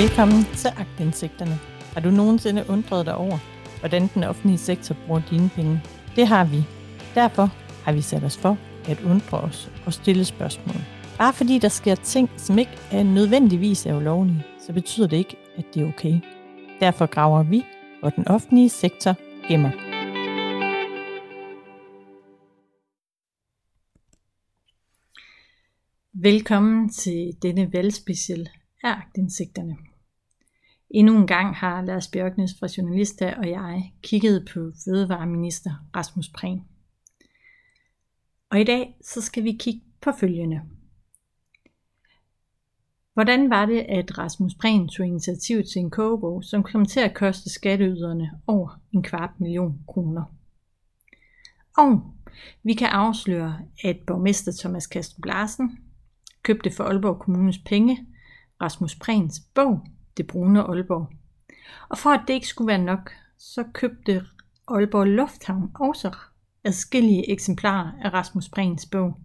Velkommen til Agtindsigterne. Har du nogensinde undret dig over, hvordan den offentlige sektor bruger dine penge? Det har vi. Derfor har vi sat os for at undre os og stille spørgsmål. Bare fordi der sker ting, som ikke er nødvendigvis er ulovlige, så betyder det ikke, at det er okay. Derfor graver vi, hvor den offentlige sektor gemmer. Velkommen til denne valgspecial af agtindsigterne. Endnu en gang har Lars Bjørknes fra Journalista og jeg kigget på fødevareminister Rasmus Prehn. Og i dag så skal vi kigge på følgende. Hvordan var det, at Rasmus Prehn tog initiativ til en kogebog, som kom til at koste skatteyderne over en kvart million kroner? Og vi kan afsløre, at borgmester Thomas Kastrup Larsen købte for Aalborg Kommunes penge Rasmus Prehns bog, det brune Aalborg. Og for at det ikke skulle være nok, så købte Aalborg Lufthavn også adskillige eksemplarer af Rasmus Brens bog.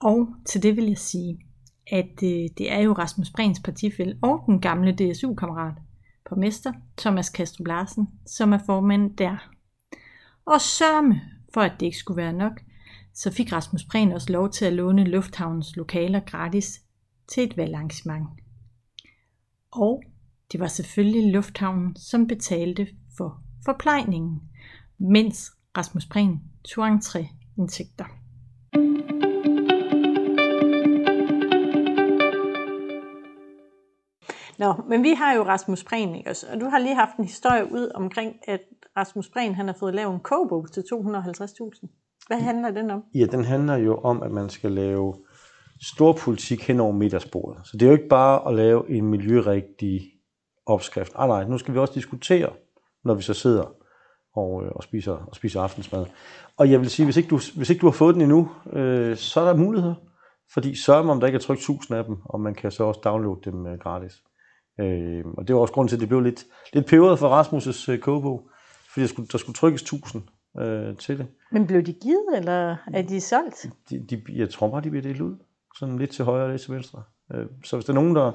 Og til det vil jeg sige, at øh, det er jo Rasmus Brens partifæld og den gamle DSU-kammerat, mester Thomas Kastrup Larsen, som er formand der. Og sørme, for at det ikke skulle være nok, så fik Rasmus Prehn også lov til at låne Lufthavnens lokaler gratis til et valgarrangement. Og det var selvfølgelig Lufthavnen, som betalte for forplejningen, mens Rasmus Prehn tog entréindtægter. Nå, men vi har jo Rasmus Prehn, ikke også? Og du har lige haft en historie ud omkring, at Rasmus Prehn han har fået lavet en kogebog til 250.000. Hvad handler den om? Ja, den handler jo om, at man skal lave stor politik hen over middagsbordet. Så det er jo ikke bare at lave en miljørigtig opskrift. Ah, nej, nu skal vi også diskutere, når vi så sidder og, øh, og, spiser, og spiser aftensmad. Og jeg vil sige, hvis ikke du, hvis ikke du har fået den endnu, øh, så er der muligheder. Fordi sørg mig, om der ikke er trykt tusind af dem, og man kan så også downloade dem øh, gratis. Øh, og det var også grund til, at det blev lidt, lidt peberet for Rasmus' øh, kogebog, fordi der skulle, der skulle trykkes tusind øh, til det. Men blev de givet, eller er de solgt? De, de, jeg tror bare, de bliver delt ud sådan lidt til højre og lidt til venstre. Øh, så hvis der er nogen, der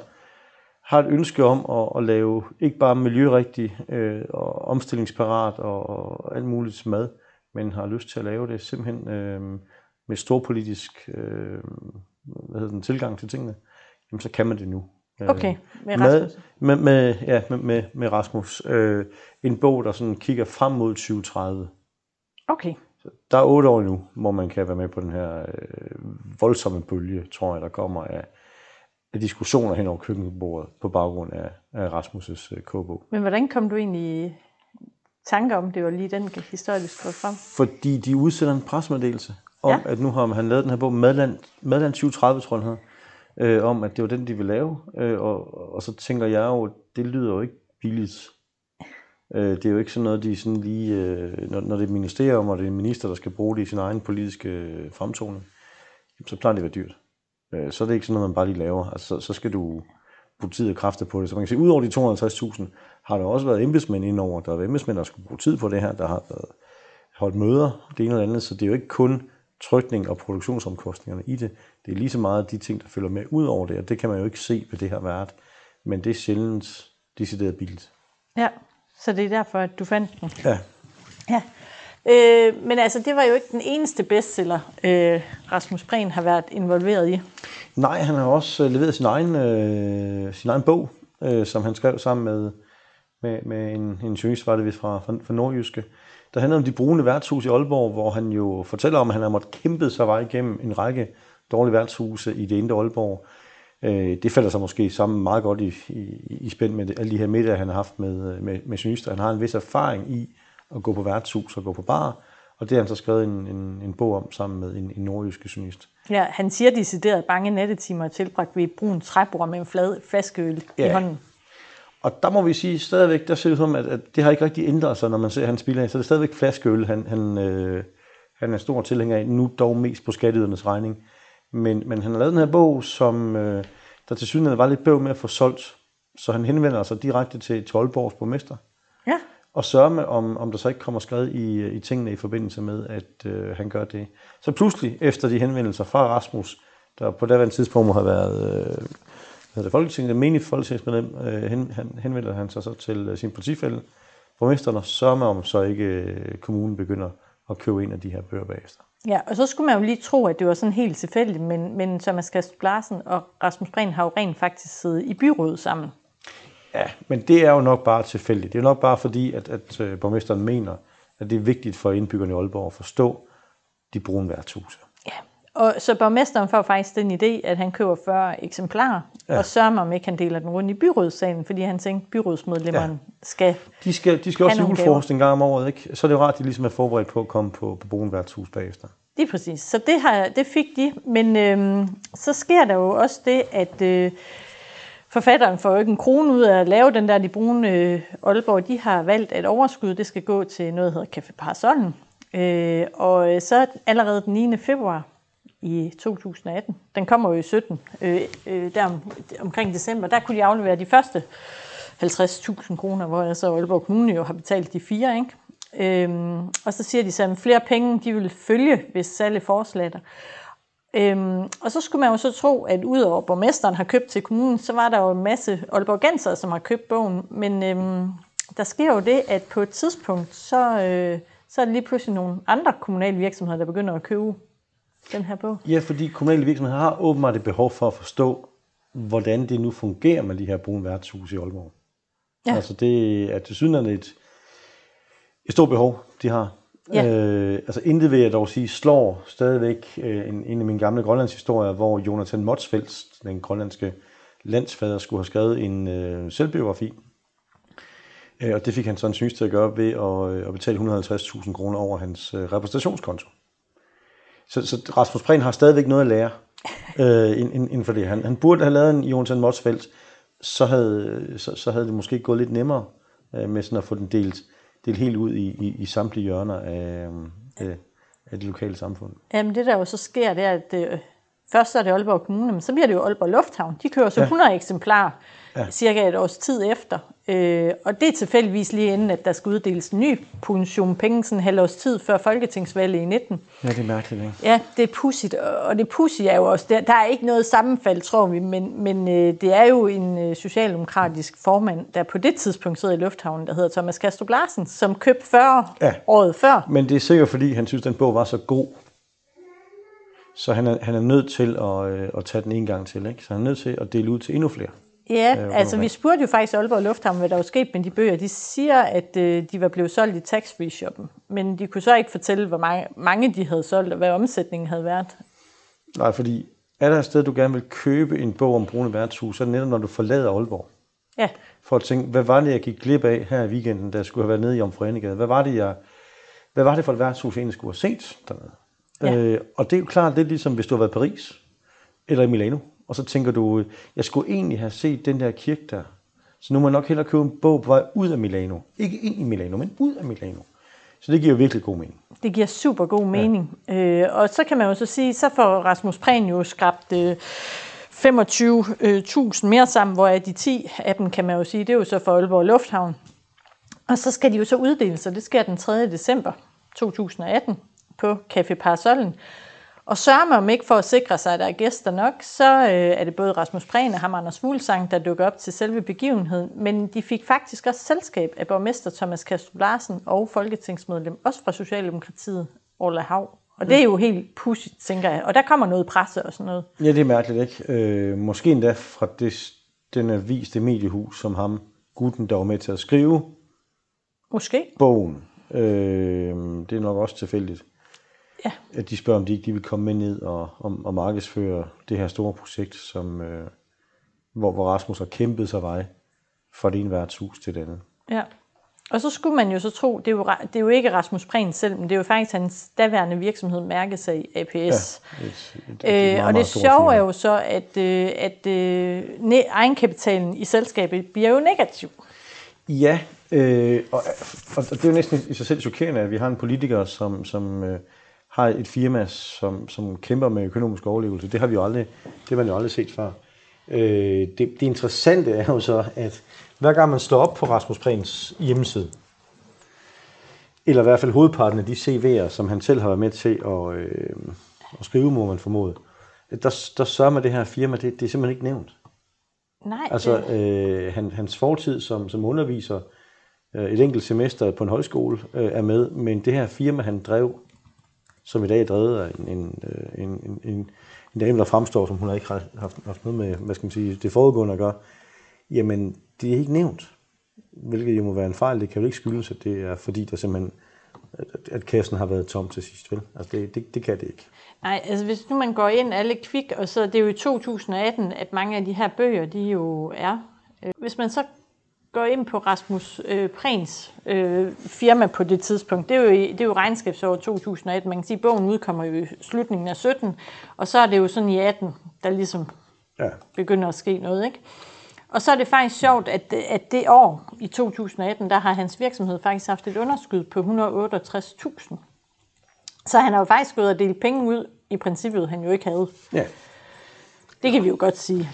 har et ønske om at, at lave ikke bare miljørigtig øh, og omstillingsparat og, og alt muligt mad, men har lyst til at lave det simpelthen øh, med stor politisk øh, hvad hedder den, tilgang til tingene, jamen så kan man det nu. Øh, okay, med Rasmus. Med, med, med, ja, med, med, med Rasmus. Øh, en bog, der sådan kigger frem mod 2030. Okay. Så der er otte år nu, hvor man kan være med på den her øh, voldsomme bølge, tror jeg, der kommer af, af diskussioner hen over køkkenbordet på baggrund af, af Rasmus' øh, kogebog. Men hvordan kom du egentlig i tanke om, det var lige den historie, du frem? Fordi de udsender en presmeddelelse om, ja. at nu har han lavet den her bog, Madland, Madland 2030, tror jeg, øh, om, at det var den, de ville lave. Øh, og, og så tænker jeg jo, det lyder jo ikke billigt. Øh, det er jo ikke sådan noget, de sådan lige, øh, når, når det er ministerium, og det er en minister, der skal bruge det i sin egen politiske øh, fremtoning, så plejer det at være dyrt. Øh, så er det ikke sådan noget, man bare lige laver. Altså, så, så skal du bruge tid og kræfter på det. Så man kan sige, udover de 250.000, har der også været embedsmænd indover. Der er embedsmænd, der skulle bruge tid på det her. Der har været holdt møder, det ene eller andet. Så det er jo ikke kun trykning og produktionsomkostningerne i det. Det er lige så meget de ting, der følger med ud over det, og det kan man jo ikke se ved det her vært. Men det er sjældent decideret billigt. Ja, så det er derfor, at du fandt den. Ja. Ja. Øh, men altså, det var jo ikke den eneste bestseller, øh, Rasmus Prehn har været involveret i. Nej, han har også øh, leveret sin egen, øh, sin egen bog, øh, som han skrev sammen med, med, med en, en journalist, var det fra, fra, fra Nordjyske. Der handler om de brune værtshus i Aalborg, hvor han jo fortæller om, at han har måttet kæmpe sig vej igennem en række dårlige værtshuse i det indre Aalborg. Øh, det falder sig måske sammen meget godt i, i, i spænd med det, alle de her middage, han har haft med, med, med journalister. Han har en vis erfaring i at gå på værtshus og gå på bar, og det har han så skrevet en, en, en bog om sammen med en, en nordjysk journalist. Ja, han siger decideret bange nattetimer tilbragt ved brun træbord med en flad flaskeøl ja. i hånden. Og der må vi sige stadigvæk, der ser det som, at, at det har ikke rigtig ændret sig, når man ser hans spiller. Så det er stadigvæk flaskeøl, han, han, øh, han er stor tilhænger af, nu dog mest på skatteydernes regning. Men, men han har lavet den her bog, som øh, der til synligheden var lidt bøv med at få solgt. Så han henvender sig direkte til, til Aalborgs borgmester. Ja. Og sørger med, om, om der så ikke kommer skrevet i, i tingene i forbindelse med, at øh, han gør det. Så pludselig, efter de henvendelser fra Rasmus, der på daværende tidspunkt må have været hvad det, Folketinget, det menige folketingsmedlem, øh, hen, han, henvender han sig så til øh, sin partifælde, borgmesteren, og sørger om så ikke øh, kommunen begynder at købe en af de her bøger bagefter. Ja, og så skulle man jo lige tro, at det var sådan helt tilfældigt, men, men Thomas Kastrup Larsen og Rasmus Prehn har jo rent faktisk siddet i byrådet sammen. Ja, men det er jo nok bare tilfældigt. Det er jo nok bare fordi, at, at øh, borgmesteren mener, at det er vigtigt for indbyggerne i Aalborg at forstå de brune værtshuse. Og så borgmesteren får faktisk den idé, at han køber 40 eksemplarer, ja. og sørger mig om ikke han deler den rundt i byrådssalen, fordi han tænker, at byrådsmedlemmerne ja. skal De skal, de skal også til julefrokost en gang om året, ikke? Så er det jo rart, at de ligesom er forberedt på at komme på, på brune værtshus bagefter. Det er præcis. Så det, har, det fik de. Men øhm, så sker der jo også det, at øh, forfatteren får jo ikke en krone ud af at lave den der De Brune øh, Aalborg. De har valgt, at overskud det skal gå til noget, der hedder Café Parasollen. Øh, og så allerede den 9. februar i 2018, den kommer jo i 17, øh, øh, der om, omkring december, der kunne de aflevere de første 50.000 kroner, hvor så Aalborg Kommune jo har betalt de fire, ikke? Øhm, og så siger de så, at flere penge de vil følge, hvis salget fortsætter. Øhm, og så skulle man jo så tro, at udover borgmesteren har købt til kommunen, så var der jo en masse Aalborgenser, som har købt bogen. Men øhm, der sker jo det, at på et tidspunkt, så, øh, så er det lige pludselig nogle andre kommunale virksomheder, der begynder at købe den her bog. Ja, fordi kommunale virksomheder har åbenbart et behov for at forstå, hvordan det nu fungerer med de her brune værtshuse i Aalborg. Ja. Altså det er til synligheden et, et stort behov, de har. Ja. Øh, altså intet vil jeg dog sige slår stadigvæk øh, en, en af mine gamle grønlandshistorier, hvor Jonathan Motsfeldt, den grønlandske landsfader, skulle have skrevet en øh, selvbiografi. Øh, og det fik han sådan synes til at gøre ved at, øh, at betale 150.000 kroner over hans øh, repræsentationskonto. Så, så Rasmus Prehn har stadigvæk noget at lære øh, inden for det. Han, han burde have lavet en Jonathan Motsfeldt, så havde, så, så havde det måske gået lidt nemmere øh, med sådan at få den delt dele helt ud i, i, i samtlige hjørner af, af, af det lokale samfund. Jamen det der jo så sker, det er, at øh, først så er det Aalborg Kommune, men så bliver det jo Aalborg Lufthavn. De kører så ja. 100 eksemplarer ja. cirka et års tid efter. Øh, og det er tilfældigvis lige inden, at der skal uddeles en ny portion penge, sådan en halv års tid før Folketingsvalget i 19. Ja, det er mærkeligt, ikke? Ja, det er pudsigt, og det pudsige er jo også, der, der er ikke noget sammenfald, tror vi, men, men øh, det er jo en øh, socialdemokratisk formand, der på det tidspunkt sidder i lufthavnen, der hedder Thomas Kastrup Larsen, som købte 40 ja. året før. Men det er sikkert, fordi han synes, at den bog var så god, så han er, han er nødt til at, øh, at tage den en gang til, ikke? Så han er nødt til at dele ud til endnu flere. Ja, øh, altså vi spurgte jo faktisk Aalborg Lufthavn, hvad der var sket med de bøger. De siger, at øh, de var blevet solgt i tax-free shoppen, men de kunne så ikke fortælle, hvor mange, mange de havde solgt, og hvad omsætningen havde været. Nej, fordi er der et sted, du gerne vil købe en bog om brune værtshus, så er det netop, når du forlader Aalborg. Ja. For at tænke, hvad var det, jeg gik glip af her i weekenden, da jeg skulle have været nede i Omforenegade? Hvad var det, jeg, hvad var det for et værtshus, jeg egentlig skulle have set dernede? Ja. Øh, og det er jo klart, det er ligesom, hvis du har været i Paris eller i Milano og så tænker du, jeg skulle egentlig have set den der kirke der. Så nu må jeg nok hellere købe en bog på vej ud af Milano. Ikke ind i Milano, men ud af Milano. Så det giver jo virkelig god mening. Det giver super god mening. Ja. Øh, og så kan man jo så sige, så får Rasmus Prehn jo skrabt øh, 25.000 mere sammen, hvor de 10 af dem, kan man jo sige, det er jo så for Aalborg Lufthavn. Og så skal de jo så uddeles, og det sker den 3. december 2018 på Café Parasollen. Og sørger man om ikke for at sikre sig, at der er gæster nok, så øh, er det både Rasmus Prehn og ham Anders Fuglsang, der dukker op til selve begivenheden. Men de fik faktisk også selskab af borgmester Thomas Kastrup Larsen og folketingsmedlem, også fra Socialdemokratiet, Orla Hav. Og det er jo helt pudsigt, tænker jeg. Og der kommer noget presse og sådan noget. Ja, det er mærkeligt, ikke? Øh, måske endda fra det, den avis, det mediehus, som ham, gutten, der var med til at skrive Måske. bogen. Øh, det er nok også tilfældigt. Ja. At de spørger, om de ikke de vil komme med ned og, og, og markedsføre det her store projekt, som, øh, hvor, hvor Rasmus har kæmpet sig vej fra det ene værtshus til det andet. Ja. Og så skulle man jo så tro, det er jo, det er jo ikke Rasmus Prehn selv, men det er jo faktisk hans daværende virksomhed Mærkesag APS. Ja, et, et, et øh, og det sjove er jo så, at, øh, at øh, egenkapitalen i selskabet bliver jo negativ. Ja, øh, og, og det er jo næsten i sig selv chokerende, at vi har en politiker, som, som øh, har et firma, som, som kæmper med økonomisk overlevelse. Det har vi jo aldrig, det har man jo aldrig set før. Øh, det, det interessante er jo så, at hver gang man slår op på Rasmus Prehns hjemmeside, eller i hvert fald hovedparten af de CV'er, som han selv har været med til at, øh, at skrive, må man formode, der, der sørger man det her firma, det, det er simpelthen ikke nævnt. Nej, Altså, øh, han, hans fortid som, som underviser øh, et enkelt semester på en højskole øh, er med, men det her firma, han drev, som i dag er drevet af en, øh, en, en, en, en, dame, der fremstår, som hun har ikke har haft, haft noget med, hvad skal man sige, det foregående at gøre, jamen, det er ikke nævnt. Hvilket jo må være en fejl. Det kan jo ikke skyldes, at det er fordi, der simpelthen, at, at kassen har været tom til sidst. Vel? Altså, det, det, det kan det ikke. Nej, altså hvis nu man går ind alle kvik, og så det er jo i 2018, at mange af de her bøger, de jo er. Øh, hvis man så går ind på Rasmus øh, Prehns øh, firma på det tidspunkt, det er, jo, det er jo regnskabsåret 2018. Man kan sige, at bogen udkommer jo i slutningen af 17, og så er det jo sådan i 18, der ligesom Ja. begynder at ske noget. Ikke? Og så er det faktisk sjovt, at, at det år i 2018, der har hans virksomhed faktisk haft et underskud på 168.000. Så han har jo faktisk gået og delt penge ud, i princippet han jo ikke havde. ja. Det kan vi jo godt sige.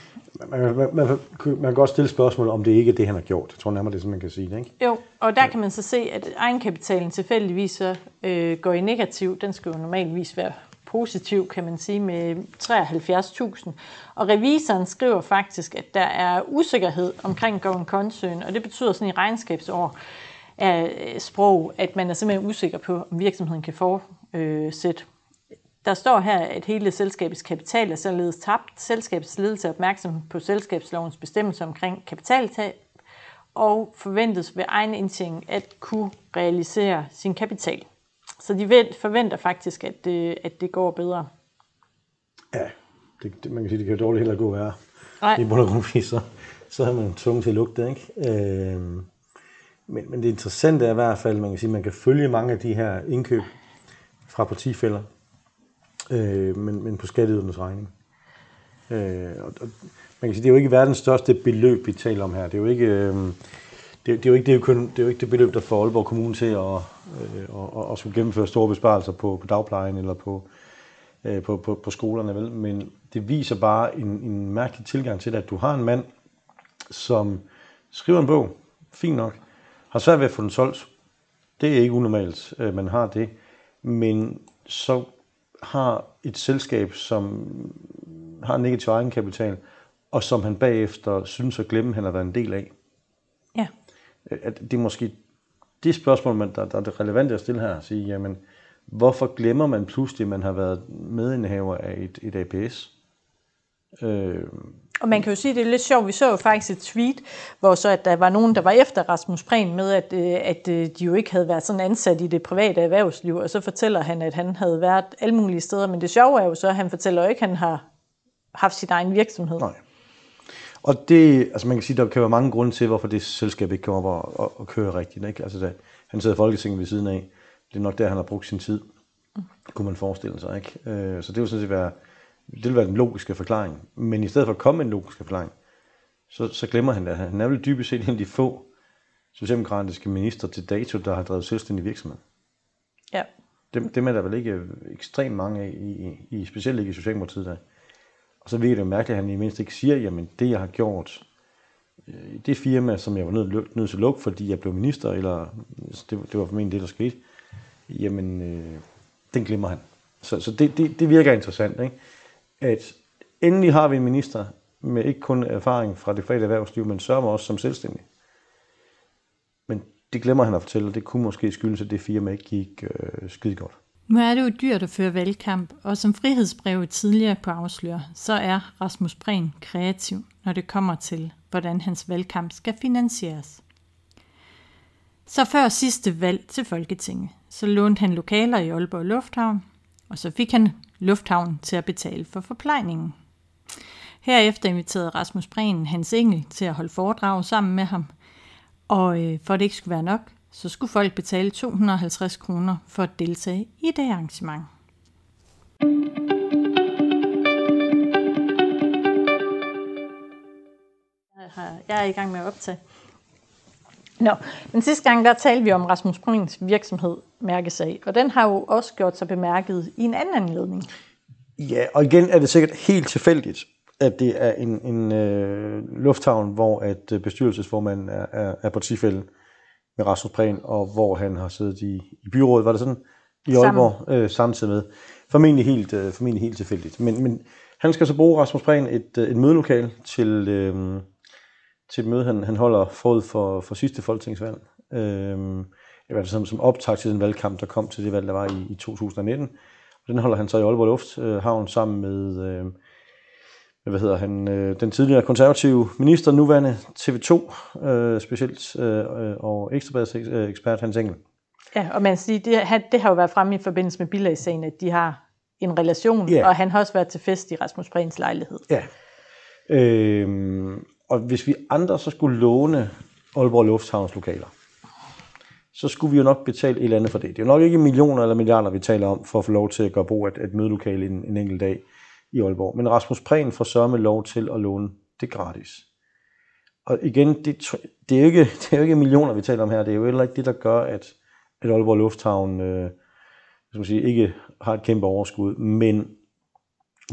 Man, man, man, man, kan godt stille spørgsmål, om det ikke er det, han har gjort. Jeg tror nærmere, det er sådan, man kan sige det. Ikke? Jo, og der kan man så se, at egenkapitalen tilfældigvis så, øh, går i negativ. Den skal jo normalvis være positiv, kan man sige, med 73.000. Og revisoren skriver faktisk, at der er usikkerhed omkring going concern, og det betyder sådan i regnskabsår af sprog, at man er simpelthen usikker på, om virksomheden kan fortsætte. Der står her, at hele selskabets kapital er således tabt. Selskabets ledelse er opmærksom på selskabslovens bestemmelser omkring kapitaltab, og forventes ved egen indtjening at kunne realisere sin kapital. Så de forventer faktisk, at det, at det går bedre. Ja, det, det, man kan sige, det kan jo dårligt heller gå værre. Nej. I bund og grund, så, så er man tvunget til at lukke det. Ikke? Øhm, men, men det interessante er i hvert fald, man kan sige, man kan følge mange af de her indkøb fra partifælder, øh, men, men på skatteydernes regning. Øh, og, og, man kan sige, det er jo ikke verdens største beløb, vi taler om her. Det er jo ikke, øh, det, det, er jo ikke, det, er jo det er jo ikke det beløb, der får Aalborg Kommune til at, øh, og, og, og skulle gennemføre store besparelser på, på dagplejen eller på, øh, på, på, på skolerne, vel? men det viser bare en, en mærkelig tilgang til det, at du har en mand, som skriver en bog, fint nok, har svært ved at få den solgt. Det er ikke unormalt, øh, man har det, men så har et selskab, som har en negativ egenkapital, og som han bagefter synes at glemme, han har været en del af. Ja. At det er måske det spørgsmål, man, der, der er det relevante at stille her, at sige, jamen, hvorfor glemmer man pludselig, at man har været medindehaver af et, et APS? Øh, og man kan jo sige, at det er lidt sjovt. Vi så jo faktisk et tweet, hvor så at der var nogen, der var efter Rasmus Prehn med, at, øh, at øh, de jo ikke havde været sådan ansat i det private erhvervsliv. Og så fortæller han, at han havde været alle mulige steder. Men det sjove er jo så, at han fortæller jo ikke, at han har haft sin egen virksomhed. Nej. Og det, altså man kan sige, der kan være mange grunde til, hvorfor det selskab ikke kommer op og, og, og køre rigtigt. Ikke? Altså da, han sidder i Folketinget ved siden af. Det er nok der, han har brugt sin tid. Kunne man forestille sig. Ikke? Øh, så det vil sådan set være, det vil være den logiske forklaring. Men i stedet for at komme med en logisk forklaring, så, så glemmer han det. Han er vel dybest set en af de få socialdemokratiske minister til dato, der har drevet selvstændig virksomhed. Ja. Dem, dem er der vel ikke ekstremt mange af, i, i, specielt ikke i Socialdemokratiet. Der. Og så virker det jo mærkeligt, at han i mindst ikke siger, jamen det jeg har gjort, øh, det firma, som jeg var nødt, nødt til at lukke, fordi jeg blev minister, eller det, det var formentlig det, der skete, jamen øh, den glemmer han. Så, så det, det, det virker interessant, ikke? At endelig har vi en minister med ikke kun erfaring fra det private erhvervsliv, men sørger også som selvstændig. Men det glemmer han at fortælle, og det kunne måske skyldes, at det firma ikke gik øh, skide godt. Nu er det jo dyrt at føre valgkamp, og som frihedsbrevet tidligere på afsløre, så er Rasmus Prehn kreativ, når det kommer til, hvordan hans valgkamp skal finansieres. Så før sidste valg til Folketinget, så lånte han lokaler i Aalborg Lufthavn, og så fik han Lufthavn til at betale for forplejningen. Herefter inviterede Rasmus Prehn hans engel til at holde foredrag sammen med ham, og øh, for at det ikke skulle være nok, så skulle folk betale 250 kroner for at deltage i det arrangement. Jeg er i gang med at optage. Nå, men sidste gang der talte vi om Rasmus Prehns virksomhed Mærkesag, og den har jo også gjort sig bemærket i en anden anledning. Ja, og igen er det sikkert helt tilfældigt, at det er en, en øh, lufthavn, hvor at øh, bestyrelsesformanden er, er, er partifælde med Rasmus Prehn, og hvor han har siddet i, i byrådet, var det sådan? I Aalborg øh, samtidig med. Formentlig helt, øh, formentlig helt tilfældigt. Men, men han skal så bruge Rasmus Prehn et, øh, et mødelokal til, øh, til et møde, han, han holder forud for, for sidste folketingsvalg. Øh, i hvert fald som, som optag til den valgkamp, der kom til det valg, der var i, i 2019. Og den holder han så i Aalborg Lufthavn sammen med, øh, hvad hedder han, øh, den tidligere konservative minister, nuværende TV2, øh, specielt, øh, og øh, ekspert Hans Engel. Ja, og man siger, det, det har jo været fremme i forbindelse med bilagssagen, at de har en relation, ja. og han har også været til fest i Rasmus Brens lejlighed. Ja. Øhm, og hvis vi andre så skulle låne Aalborg Lufthavns lokaler, så skulle vi jo nok betale et eller andet for det. Det er jo nok ikke millioner eller milliarder, vi taler om, for at få lov til at gøre brug af et mødelokale en, en enkelt dag i Aalborg. Men Rasmus Prehn får sørme lov til at låne det gratis. Og igen, det, det, er jo ikke, det er jo ikke millioner, vi taler om her. Det er jo heller ikke det, der gør, at, at Aalborg Lufthavn øh, skal sige, ikke har et kæmpe overskud. Men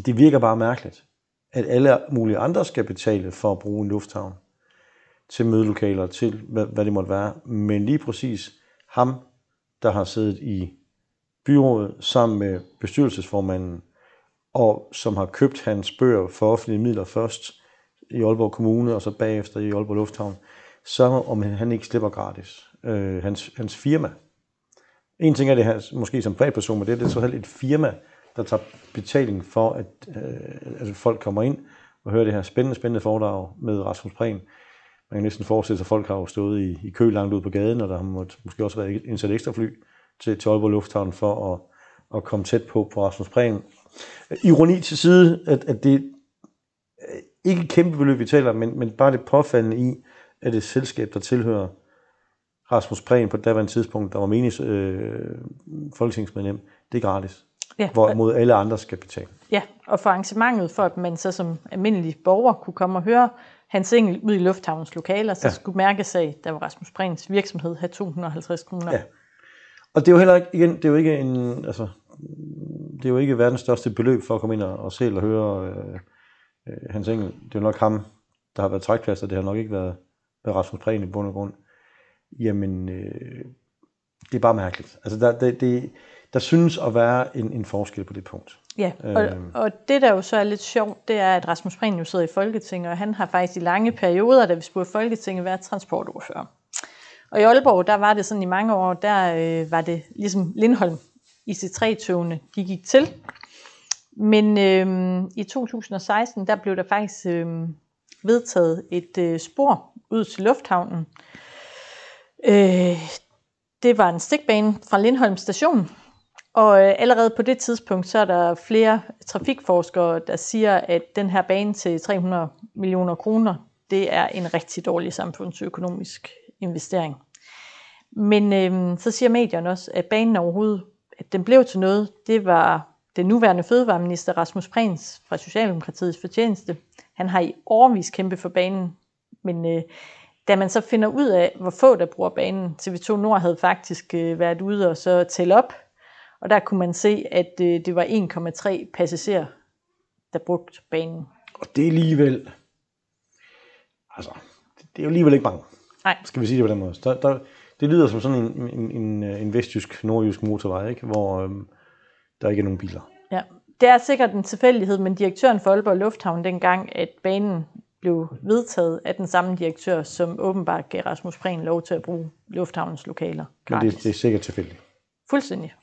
det virker bare mærkeligt, at alle mulige andre skal betale for at bruge en lufthavn til mødelokaler, til hvad, hvad det måtte være. Men lige præcis ham, der har siddet i byrådet sammen med bestyrelsesformanden, og som har købt hans bøger for offentlige midler først i Aalborg Kommune, og så bagefter i Aalborg Lufthavn, så om han ikke slipper gratis. Øh, hans, hans firma. En ting er det her, måske som privatperson, men det er det så et firma, der tager betaling for, at, øh, at folk kommer ind og hører det her spændende, spændende foredrag med Rasmus Prehn. Man kan næsten forestille sig, at folk har jo stået i, i kø langt ud på gaden, og der har måtte, måske også været indsat ekstra fly til, til Aalborg Lufthavn for at, at komme tæt på, på Rasmus Prehn. Ironi til side, at, at det ikke et kæmpe beløb, vi taler men, men bare det påfaldende i, at det selskab, der tilhører Rasmus Prehn på det daværende tidspunkt, der var menings øh, folketingsmedlem, det er gratis. Ja. Hvorimod alle andre skal betale. Ja, og for arrangementet, for at man så som almindelig borger kunne komme og høre hans engel ud i lufthavnens lokaler, så ja. skulle mærkesag, der var Rasmus Prehns virksomhed, have 250 kroner. Ja. Og det er jo heller ikke, igen, det er jo ikke en, altså, det er jo ikke verdens største beløb for at komme ind og, og se eller høre øh, øh, hans engel. Det er jo nok ham, der har været trækplads, og det har nok ikke været, været Rasmus Prehn i bund og grund. Jamen, øh, det er bare mærkeligt. Altså, der, det, det, der synes at være en, en forskel på det punkt. Ja, og, øh. og det der jo så er lidt sjovt, det er, at Rasmus Prehn jo sidder i Folketinget, og han har faktisk i lange perioder, da vi spurgte Folketinget, været transportordfører. Og i Aalborg, der var det sådan i mange år, der øh, var det ligesom Lindholm IC3-togene, de gik til. Men øh, i 2016, der blev der faktisk øh, vedtaget et øh, spor ud til lufthavnen. Øh, det var en stikbane fra Lindholm station, og øh, allerede på det tidspunkt, så er der flere trafikforskere, der siger, at den her bane til 300 millioner kroner, det er en rigtig dårlig samfundsøkonomisk investering. Men øh, så siger medierne også, at banen overhovedet, at den blev til noget, det var den nuværende fødevareminister Rasmus Prehns fra Socialdemokratiets fortjeneste. Han har i årvis kæmpet for banen, men øh, da man så finder ud af, hvor få der bruger banen, TV2 Nord havde faktisk øh, været ude og så tælle op, og der kunne man se, at øh, det var 1,3 passagerer, der brugte banen. Og det er alligevel, altså, det er jo alligevel ikke mange. Nej. Skal vi sige det på den måde. Der, der, det lyder som sådan en, en, en, en vestjysk, nordjysk motorvej, ikke? hvor øhm, der ikke er nogen biler. Ja, det er sikkert en tilfældighed, men direktøren for Aalborg Lufthavn dengang, at banen blev vedtaget af den samme direktør, som åbenbart gav Rasmus Prehn lov til at bruge lufthavnens lokaler. Men det, det er sikkert tilfældigt. Fuldstændig.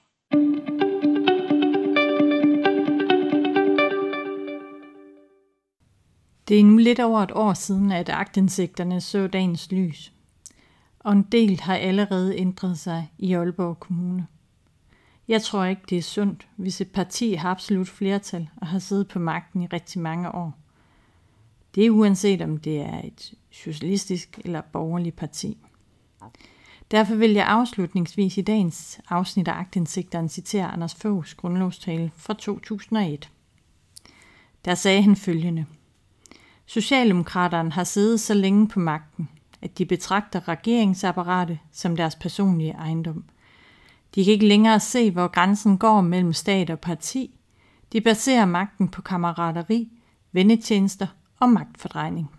Det er nu lidt over et år siden, at agtindsigterne så dagens lys. Og en del har allerede ændret sig i Aalborg Kommune. Jeg tror ikke, det er sundt, hvis et parti har absolut flertal og har siddet på magten i rigtig mange år. Det er uanset om det er et socialistisk eller borgerligt parti. Derfor vil jeg afslutningsvis i dagens afsnit af Agtindsigteren citere Anders Foghs grundlovstale fra 2001. Der sagde han følgende. Socialdemokraterne har siddet så længe på magten, at de betragter regeringsapparatet som deres personlige ejendom. De kan ikke længere se, hvor grænsen går mellem stat og parti. De baserer magten på kammerateri, vennetjenester og magtfordrejning.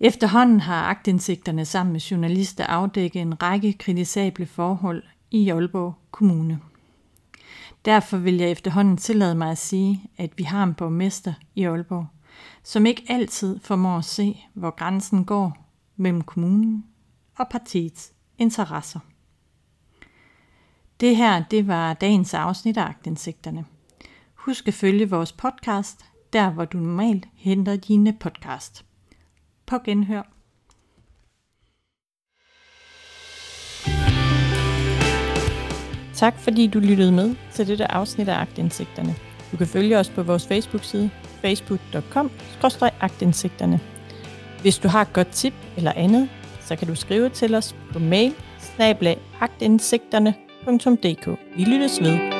Efterhånden har agtindsigterne sammen med journalister afdækket en række kritisable forhold i Aalborg Kommune. Derfor vil jeg efterhånden tillade mig at sige, at vi har en borgmester i Aalborg, som ikke altid formår at se, hvor grænsen går mellem kommunen og partiets interesser. Det her, det var dagens afsnit af Agtindsigterne. Husk at følge vores podcast, der hvor du normalt henter dine podcast. På genhør. Tak fordi du lyttede med til dette afsnit af Agtindsigterne. Du kan følge os på vores Facebook-side facebook.com-agtindsigterne. Hvis du har et godt tip eller andet, så kan du skrive til os på mail snablagagtindsigterne.dk Vi lyttes ved.